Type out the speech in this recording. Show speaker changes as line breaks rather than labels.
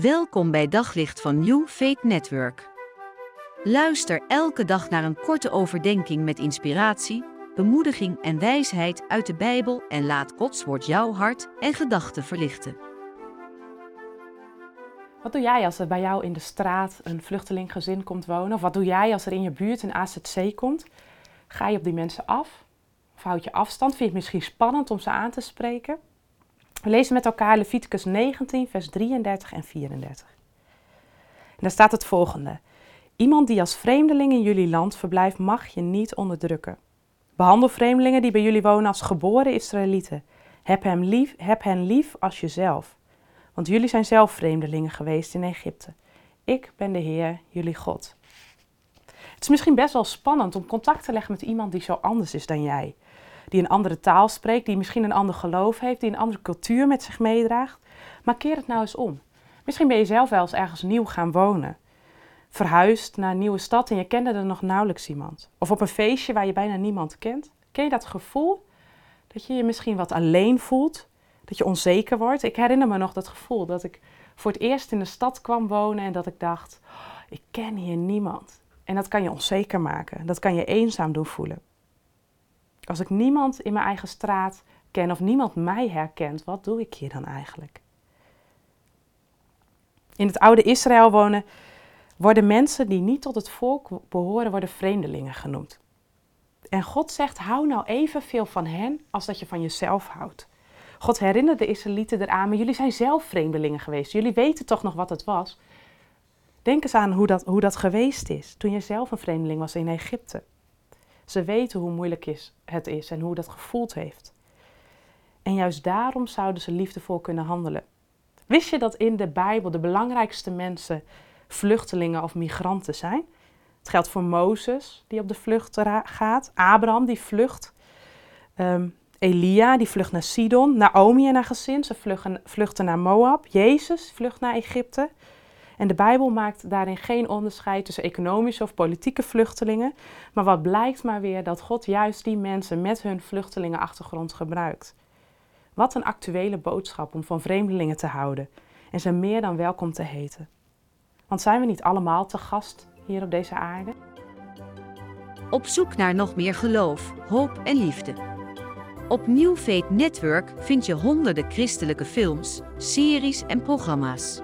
Welkom bij Daglicht van New Faith Network. Luister elke dag naar een korte overdenking met inspiratie, bemoediging en wijsheid uit de Bijbel en laat Gods woord jouw hart en gedachten verlichten.
Wat doe jij als er bij jou in de straat een vluchtelinggezin komt wonen? Of wat doe jij als er in je buurt een AZC komt? Ga je op die mensen af? Of houd je afstand? Vind je het misschien spannend om ze aan te spreken? We lezen met elkaar Leviticus 19, vers 33 en 34. En daar staat het volgende. Iemand die als vreemdeling in jullie land verblijft, mag je niet onderdrukken. Behandel vreemdelingen die bij jullie wonen als geboren Israëlieten. Heb, hem lief, heb hen lief als jezelf. Want jullie zijn zelf vreemdelingen geweest in Egypte. Ik ben de Heer, jullie God. Het is misschien best wel spannend om contact te leggen met iemand die zo anders is dan jij die een andere taal spreekt, die misschien een ander geloof heeft, die een andere cultuur met zich meedraagt. Maar keer het nou eens om. Misschien ben je zelf wel eens ergens nieuw gaan wonen. Verhuisd naar een nieuwe stad en je kende er nog nauwelijks iemand. Of op een feestje waar je bijna niemand kent. Ken je dat gevoel? Dat je je misschien wat alleen voelt, dat je onzeker wordt. Ik herinner me nog dat gevoel dat ik voor het eerst in de stad kwam wonen en dat ik dacht: oh, ik ken hier niemand. En dat kan je onzeker maken. Dat kan je eenzaam doen voelen. Als ik niemand in mijn eigen straat ken of niemand mij herkent, wat doe ik hier dan eigenlijk? In het oude Israël wonen worden mensen die niet tot het volk behoren, worden vreemdelingen genoemd. En God zegt, hou nou evenveel van hen als dat je van jezelf houdt. God herinnert de Israëlieten eraan, maar jullie zijn zelf vreemdelingen geweest. Jullie weten toch nog wat het was. Denk eens aan hoe dat, hoe dat geweest is toen je zelf een vreemdeling was in Egypte. Ze weten hoe moeilijk het is en hoe dat gevoeld heeft. En juist daarom zouden ze liefdevol kunnen handelen. Wist je dat in de Bijbel de belangrijkste mensen vluchtelingen of migranten zijn? Het geldt voor Mozes, die op de vlucht gaat, Abraham, die vlucht, um, Elia, die vlucht naar Sidon, Naomi en haar gezin, ze vluchten naar Moab, Jezus vlucht naar Egypte. En de Bijbel maakt daarin geen onderscheid tussen economische of politieke vluchtelingen. Maar wat blijkt maar weer dat God juist die mensen met hun vluchtelingenachtergrond gebruikt. Wat een actuele boodschap om van vreemdelingen te houden en ze meer dan welkom te heten. Want zijn we niet allemaal te gast hier op deze aarde?
Op zoek naar nog meer geloof, hoop en liefde. Op New Network vind je honderden christelijke films, series en programma's.